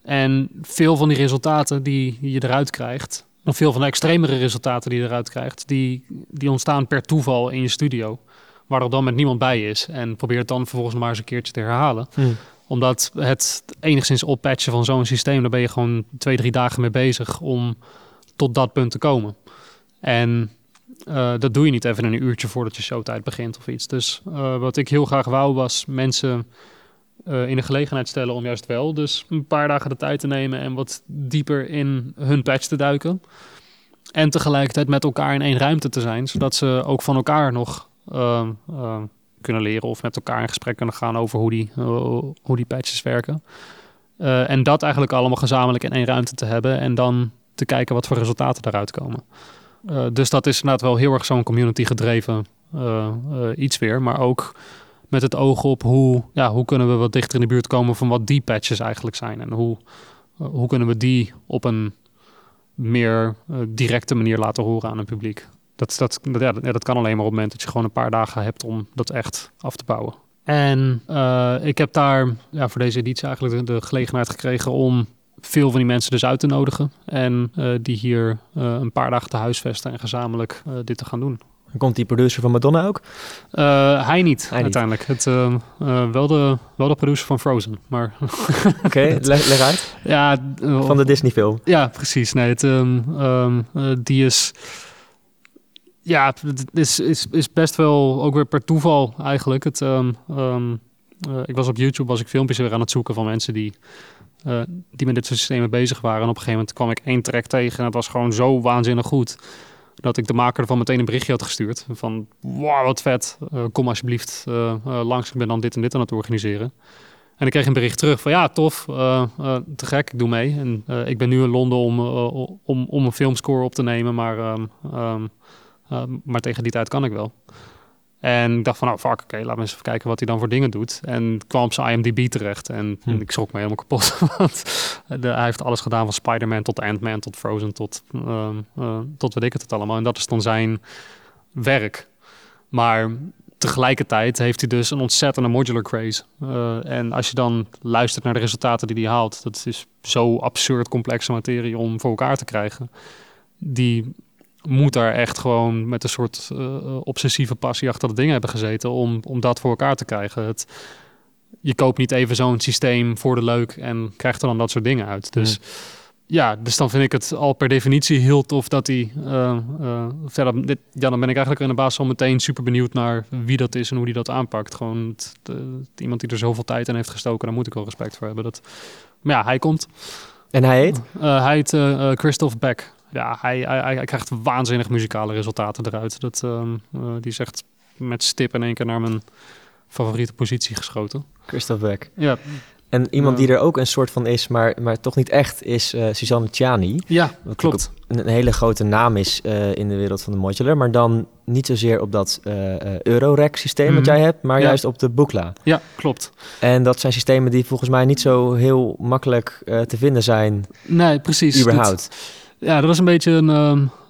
En veel van die resultaten die je eruit krijgt, of veel van de extremere resultaten die je eruit krijgt, die, die ontstaan per toeval in je studio. Waar er dan met niemand bij is. En probeer het dan vervolgens maar eens een keertje te herhalen. Hmm. Omdat het enigszins oppatchen van zo'n systeem, daar ben je gewoon twee, drie dagen mee bezig om tot dat punt te komen. En uh, dat doe je niet even een uurtje voordat je showtijd begint of iets. Dus uh, wat ik heel graag wou was mensen uh, in de gelegenheid stellen om juist wel dus een paar dagen de tijd te nemen en wat dieper in hun patch te duiken. En tegelijkertijd met elkaar in één ruimte te zijn, zodat ze ook van elkaar nog uh, kunnen leren of met elkaar in gesprek kunnen gaan over hoe die, hoe die patches werken. En dat eigenlijk allemaal gezamenlijk in één ruimte te hebben en dan te kijken wat voor resultaten daaruit komen. Uh, dus dat is inderdaad wel heel erg zo'n community gedreven uh, uh, iets weer. Maar ook met het oog op hoe, ja, hoe kunnen we wat dichter in de buurt komen van wat die patches eigenlijk zijn. En hoe, hoe kunnen we die op een meer directe manier laten horen aan het publiek. Dat, dat, ja, dat kan alleen maar op het moment dat je gewoon een paar dagen hebt om dat echt af te bouwen. En ik heb daar ja, voor deze editie eigenlijk de gelegenheid gekregen om veel van die mensen dus uit te nodigen. En uh, die hier uh, een paar dagen te huisvesten en gezamenlijk uh, dit te gaan doen. En komt die producer van Madonna ook? hij niet, hij uiteindelijk. Niet. Het, wel, de, wel de producer van Frozen, maar... Oké, okay, leg, leg, uit. Ja, van de Disney film. Ja, precies. Nee, het, um, um, die is... Ja, het is, is, is best wel ook weer per toeval eigenlijk. Het, um, ik was op YouTube, was ik filmpjes weer aan het zoeken van mensen die... Uh, die met dit soort systemen bezig waren. En op een gegeven moment kwam ik één track tegen en het was gewoon zo waanzinnig goed. Dat ik de maker ervan meteen een berichtje had gestuurd. Van, wow, wat vet. Uh, kom alsjeblieft uh, langs. Ik ben dan dit en dit aan het organiseren. En ik kreeg een bericht terug van, ja, tof. te gek, ik doe mee. En ik ben nu in Londen om, om, om een filmscore op te nemen. Maar, um, um, maar tegen die tijd kan ik wel. En ik dacht van, nou fuck, oké, okay, laten we eens even kijken wat hij dan voor dingen doet. En kwam op zijn IMDb terecht en, hm. en ik schrok me helemaal kapot. Want de, hij heeft alles gedaan van Spider-Man tot Ant-Man tot Frozen tot, uh, uh, tot weet ik het, het allemaal. En dat is dan zijn werk. Maar tegelijkertijd heeft hij dus een ontzettende modular craze. Uh, en als je dan luistert naar de resultaten die hij haalt, dat is zo absurd complexe materie om voor elkaar te krijgen. Die moet daar echt gewoon met een soort uh, obsessieve passie achter de dingen hebben gezeten om, om dat voor elkaar te krijgen. Het, je koopt niet even zo'n systeem voor de leuk en krijgt er dan dat soort dingen uit. Dus ja, dus dan vind ik het al per definitie heel tof dat hij. Uh, uh, verder, dit, ja, dan ben ik eigenlijk in de basis al meteen super benieuwd naar wie dat is en hoe die dat aanpakt. Gewoon het, iemand die er zoveel tijd in heeft gestoken, daar moet ik wel respect voor hebben. Dat, maar ja, hij komt. En hij heet? Hij heet Christoph Beck. Ja, hij, hij, hij, krijgt waanzinnig muzikale resultaten eruit. Dat, ehm, die is echt met stip in één keer naar mijn favoriete positie geschoten. Christoph Beck. Ja, en iemand die er ook een soort van is, maar, maar toch niet echt, is uh, Suzanne Ciani. Ja, wat klopt. Een, een, hele grote naam is uh, in de wereld van de modular, maar dan niet zozeer op dat uh, Eurorack systeem mm wat jij hebt, maar ja. juist op de Bookla. Ja, klopt. En dat zijn systemen die volgens mij niet zo heel makkelijk te vinden zijn. Nee, precies. Überhaupt. Dat, ja, dat was een beetje een.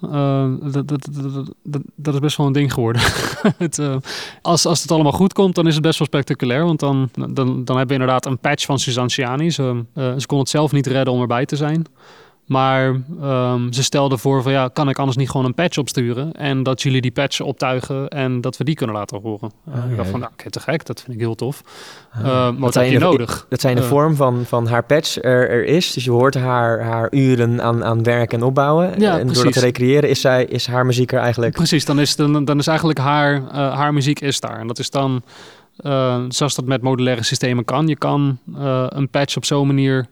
Uh, dat, dat, dat, dat, is best wel een ding geworden. het, uh, als, als het allemaal goed komt, dan is het best wel spectaculair. Want dan, dan, dan hebben we inderdaad een patch van Suzanne Ciani. Ze, uh, ze kon het zelf niet redden om erbij te zijn. Maar um, ze stelde voor van ja, kan ik anders niet gewoon een patch opsturen en dat jullie die patch optuigen en dat we die kunnen laten horen. Uh, Oh, ik dacht van nou, oké, te gek, dat vind ik heel tof. Ah. Uh, wat heb zijn je de- nodig? Dat zijn de Eh. vorm van, van haar patch er, er is. Dus je hoort haar, haar uren aan, aan werk en opbouwen. Ja, en door dat precies. te recreëren is, zij, is haar muziek er eigenlijk... Precies, dan is, dan, dan is eigenlijk haar, haar muziek is daar. En dat is dan, zoals dat met modulaire systemen kan. Je kan een patch op zo'n manier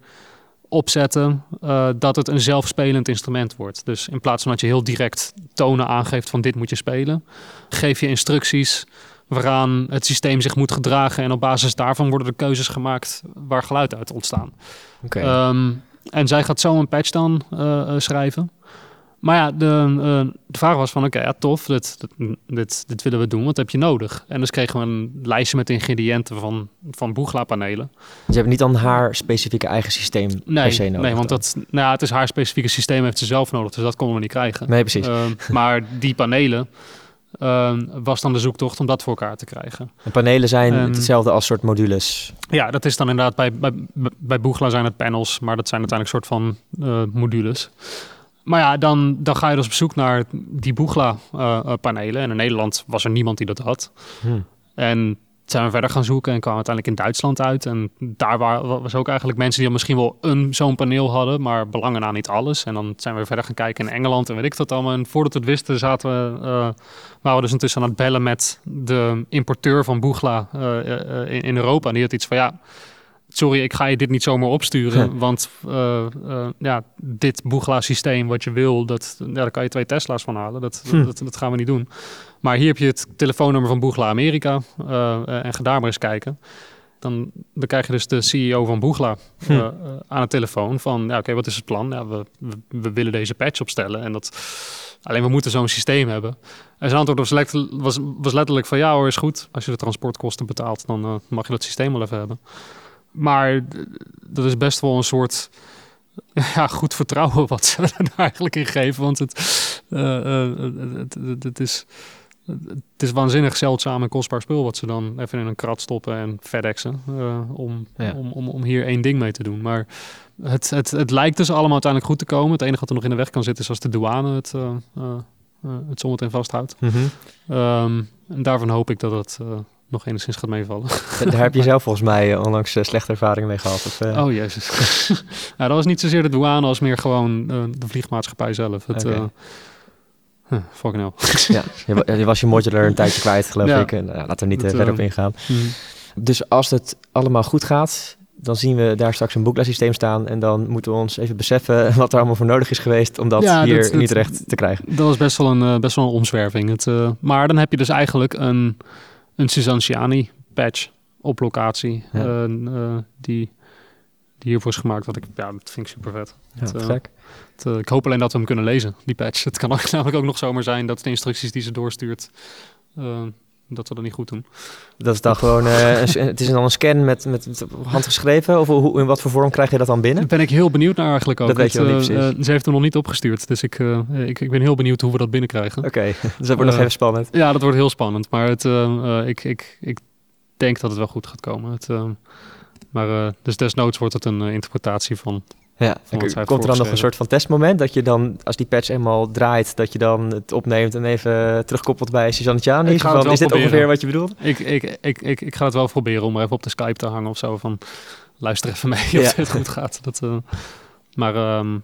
opzetten uh, dat het een zelfspelend instrument wordt. Dus in plaats van dat je heel direct tonen aangeeft van dit moet je spelen, geef je instructies waaraan het systeem zich moet gedragen en op basis daarvan worden de keuzes gemaakt waar geluid uit ontstaan. Okay. Um, en zij gaat zo een patch dan uh, schrijven. Maar ja, de, uh, de vraag was van oké, okay, ja, tof, dit, dit, dit, willen we doen, wat heb je nodig? En dus kregen we een lijstje met ingrediënten van, van Boegla-panelen. Dus je hebt niet dan haar specifieke eigen systeem nee, per se nodig? Nee, want dan. dat, nou ja, het is haar specifieke systeem, heeft ze zelf nodig, dus dat konden we niet krijgen. Nee, precies. Uh, maar die panelen uh, was dan de zoektocht om dat voor elkaar te krijgen. En panelen zijn um, hetzelfde als soort modules? Ja, dat is dan inderdaad, bij, bij, bij Boegla zijn het panels, maar dat zijn uiteindelijk soort van uh, modules. Maar ja, dan, dan ga je dus op zoek naar die Boegla-panelen. en in Nederland was er niemand die dat had. Hmm. En zijn we verder gaan zoeken en kwamen uiteindelijk in Duitsland uit. En daar waren, was ook eigenlijk mensen die misschien wel een zo'n paneel hadden, maar belangen na niet alles. En dan zijn we verder gaan kijken in Engeland en weet ik dat allemaal. En voordat we het wisten, zaten we, uh, waren we dus intussen aan het bellen met de importeur van Boegla uh, uh, in, in Europa. En die had iets van ja sorry, ik ga je dit niet zomaar opsturen. Ja. Want uh, uh, ja, dit Boegla-systeem wat je wil, dat, ja, daar kan je twee Tesla's van halen. Dat, hm. dat, dat, gaan we niet doen. Maar hier heb je het telefoonnummer van Boegla Amerika. Uh, en ga daar maar eens kijken. Dan, dan krijg je dus de CEO van Boegla hm. aan de telefoon van... Ja, oké, okay, wat is het plan? Ja, we, we, we, willen deze patch opstellen. En dat... Alleen we moeten zo'n systeem hebben. En zijn antwoord was, was, was letterlijk van... Ja hoor, is goed. Als je de transportkosten betaalt, dan mag je dat systeem wel even hebben. Maar dat is best wel een soort ja, goed vertrouwen wat ze er eigenlijk in geven. Want het, uh, uh, het, het, het, is, het is waanzinnig zeldzaam en kostbaar spul wat ze dan even in een krat stoppen en FedExen. Uh, om, ja. om, om, om hier één ding mee te doen. Maar het, het, het lijkt dus allemaal uiteindelijk goed te komen. Het enige wat er nog in de weg kan zitten is als de douane het, het zometeen vasthoudt. Mm -hmm. um, en daarvan hoop ik dat het nog enigszins gaat meevallen. Daar heb je zelf volgens mij onlangs uh, slechte ervaringen mee gehad. Of, uh... Oh jezus. nou, dat was niet zozeer de douane als meer gewoon uh, de vliegmaatschappij zelf. Het, okay. huh, fucking hell. ja, je, was je modular een tijdje kwijt geloof ja. ik. En, nou, laten we niet verder op ingaan. Mm. Dus als het allemaal goed gaat, dan zien we daar straks een boekla-systeem staan. En dan moeten we ons even beseffen wat er allemaal voor nodig is geweest om dat Ja, hier dat- niet terecht te krijgen. Dat was best wel een, eh, best wel een omzwerving. Het, eh, maar dan heb je dus eigenlijk een, een Suzanne patch op locatie. Ja. eh, eh, die, die hiervoor is gemaakt. Dat ik, ja, dat vind ik super vet. Ja, Het, te gek. Het, eh, ik hoop alleen dat we hem kunnen lezen, die patch. Het kan ook, namelijk ook nog zomaar zijn dat de instructies die ze doorstuurt... dat we dat niet goed doen. Dat is dan gewoon, eh, een het is dan een scan met, met, handgeschreven? Of hoe, in wat voor vorm krijg je dat dan binnen? Daar ben ik heel benieuwd naar eigenlijk ook. Dat weet je niet eh, precies. ze heeft hem nog niet opgestuurd, dus ik, eh, ik, ik ben heel benieuwd hoe we dat binnenkrijgen. Oké, dus dat wordt nog even spannend. Ja, dat wordt heel spannend, maar het, ik, ik, ik denk dat het wel goed gaat komen. Het, maar dus desnoods wordt het een interpretatie van. Ja, komt er dan nog een soort van testmoment dat je dan, als die patch eenmaal draait, dat je dan het opneemt en even terugkoppelt bij Suzanne Tjani? Is dit ongeveer wat je bedoelt? Ik, ik, ik, ik, ik ga het wel proberen om er even op de Skype te hangen of zo. Van luister even mee Ja. of het goed gaat. Dat, eh, maar ehm,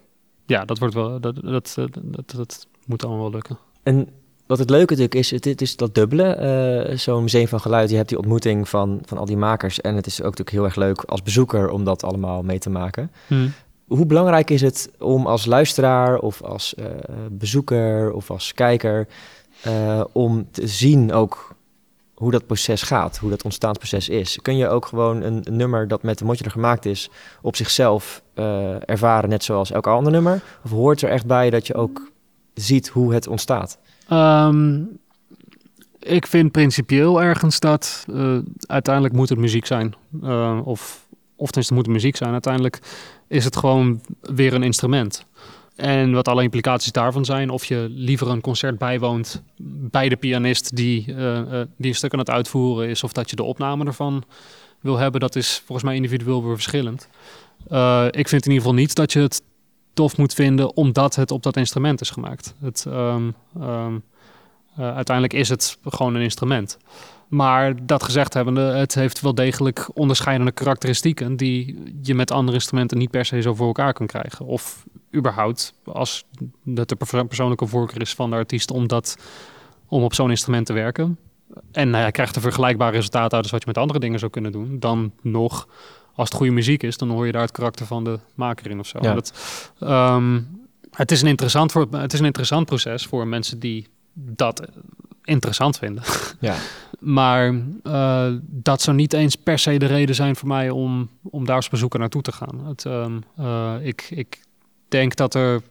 ja, dat wordt wel. Dat, dat, dat, dat, dat moet allemaal wel lukken. En wat het leuke natuurlijk is, het, het is dat dubbele. eh, Zo'n museum van geluid, je hebt die ontmoeting van, van al die makers. En het is ook natuurlijk heel erg leuk als bezoeker om dat allemaal mee te maken. Hoe belangrijk is het om als luisteraar of als eh, bezoeker of als kijker... eh, om te zien ook hoe dat proces gaat, hoe dat ontstaansproces is? Kun je ook gewoon een, nummer dat met de modular gemaakt is... op zichzelf eh, ervaren, net zoals elk ander nummer? Of hoort er echt bij dat je ook ziet hoe het ontstaat? Ehm, ik vind principieel ergens dat uiteindelijk moet het muziek zijn. Of, of tenminste moet muziek zijn. Uiteindelijk is het gewoon weer een instrument. En wat alle implicaties daarvan zijn, of je liever een concert bijwoont bij de pianist die, eh, eh, die een stuk aan het uitvoeren is, of dat je de opname ervan wil hebben, dat is volgens mij individueel weer verschillend. Eh, ik vind in ieder geval niet dat je het tof moet vinden omdat het op dat instrument is gemaakt. Het, ehm, ehm, eh, uiteindelijk is het gewoon een instrument. Maar dat gezegd hebbende, het heeft wel degelijk onderscheidende karakteristieken die je met andere instrumenten niet per se zo voor elkaar kan krijgen. Of überhaupt, als dat de perso- persoonlijke voorkeur is van de artiest om, dat, om op zo'n instrument te werken. En nou ja, je krijgt er vergelijkbare resultaten uit als wat je met andere dingen zou kunnen doen. Dan nog, als het goede muziek is, dan hoor je daar het karakter van de maker in of zo. Ja. Dat, ehm, het, is een interessant voor, het is een interessant proces voor mensen die dat interessant vinden. Ja. Maar eh, dat zou niet eens per se de reden zijn voor mij om, om daar als bezoeker naartoe te gaan. Het, ehm, eh, ik, ik denk dat, er,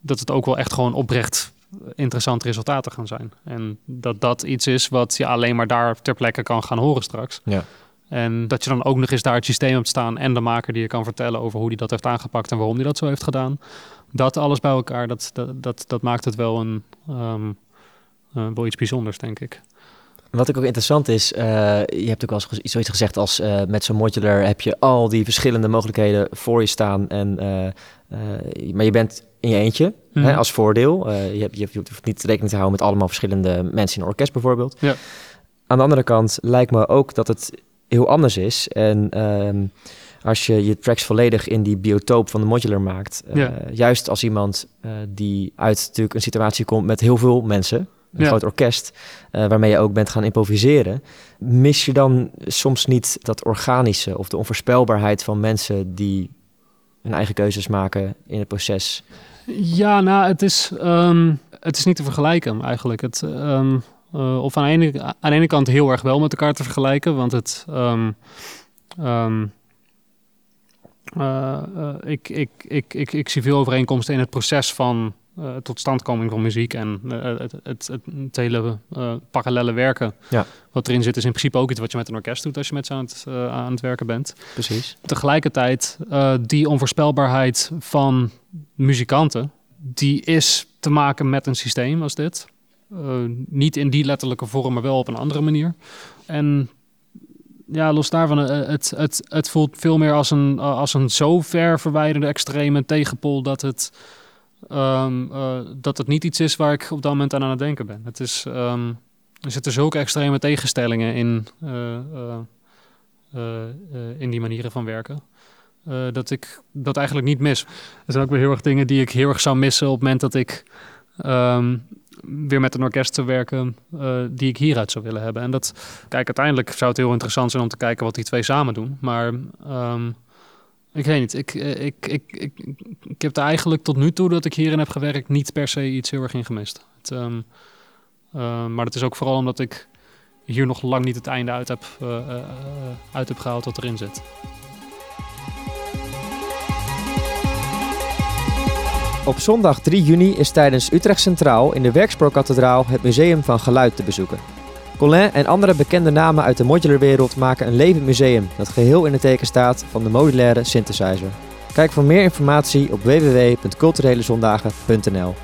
dat het ook wel echt gewoon oprecht interessante resultaten gaan zijn. En dat dat iets is wat je alleen maar daar ter plekke kan gaan horen straks. Ja. En dat je dan ook nog eens daar het systeem hebt staan en de maker die je kan vertellen over hoe die dat heeft aangepakt en waarom die dat zo heeft gedaan. Dat alles bij elkaar, dat, dat, dat, dat maakt het wel, een, ehm, eh, wel iets bijzonders, denk ik. Wat ook ook interessant is, eh, je hebt ook wel eens zoiets gezegd als eh, met zo'n modular heb je al die verschillende mogelijkheden voor je staan. En, eh, eh, maar je bent in je eentje Mhm. hè, als voordeel. Eh, je, hebt, je hoeft niet rekening te houden met allemaal verschillende mensen in een orkest bijvoorbeeld. Ja. Aan de andere kant lijkt me ook dat het heel anders is. En ehm, als je je tracks volledig in die biotoop van de modular maakt, eh, Ja. juist als iemand eh, die uit natuurlijk een situatie komt met heel veel mensen, een Ja. groot orkest, eh, waarmee je ook bent gaan improviseren, mis je dan soms niet dat organische of de onvoorspelbaarheid van mensen die hun eigen keuzes maken in het proces? Ja, nou, het is, ehm, het is niet te vergelijken eigenlijk. Het, ehm, eh, of aan de, ene, aan de ene kant heel erg wel met elkaar te vergelijken, want het. eh, ik, ik, ik, ik, ik zie veel overeenkomsten in het proces van eh, totstandkoming van muziek en eh, het, het, het, het hele eh, parallele werken. Ja. Wat erin zit, is in principe ook iets wat je met een orkest doet als je met ze aan het, aan het werken bent Precies. tegelijkertijd die onvoorspelbaarheid van muzikanten, die is te maken met een systeem als dit. Niet in die letterlijke vorm, maar wel op een andere manier. En ja, los daarvan, het, het, het voelt veel meer als een, als een zo ver verwijderde extreme tegenpol dat het, eh, dat het niet iets is waar ik op dat moment aan aan het denken ben. Het is, ehm, er zitten zulke extreme tegenstellingen in, eh, eh, in die manieren van werken. dat ik dat eigenlijk niet mis. Er zijn ook weer heel erg dingen die ik heel erg zou missen op het moment dat ik ehm, weer met een orkest zou werken die ik hieruit zou willen hebben. En dat, kijk, uiteindelijk zou het heel interessant zijn om te kijken wat die twee samen doen. Maar ik weet niet, ik, eh, ik, ik, ik, ik heb er eigenlijk tot nu toe dat ik hierin heb gewerkt niet per se iets heel erg in gemist. Het, ehm, eh, maar dat is ook vooral omdat ik hier nog lang niet het einde uit heb, eh, eh, uit heb gehaald wat erin zit. Op zondag 3 juni is tijdens Utrecht Centraal in de Werkspoorkathedraal het Museum van Geluid te bezoeken. Colin en andere bekende namen uit de modularwereld maken een levend museum dat geheel in het teken staat van de modulaire synthesizer. Kijk voor meer informatie op www.culturelezondagen.nl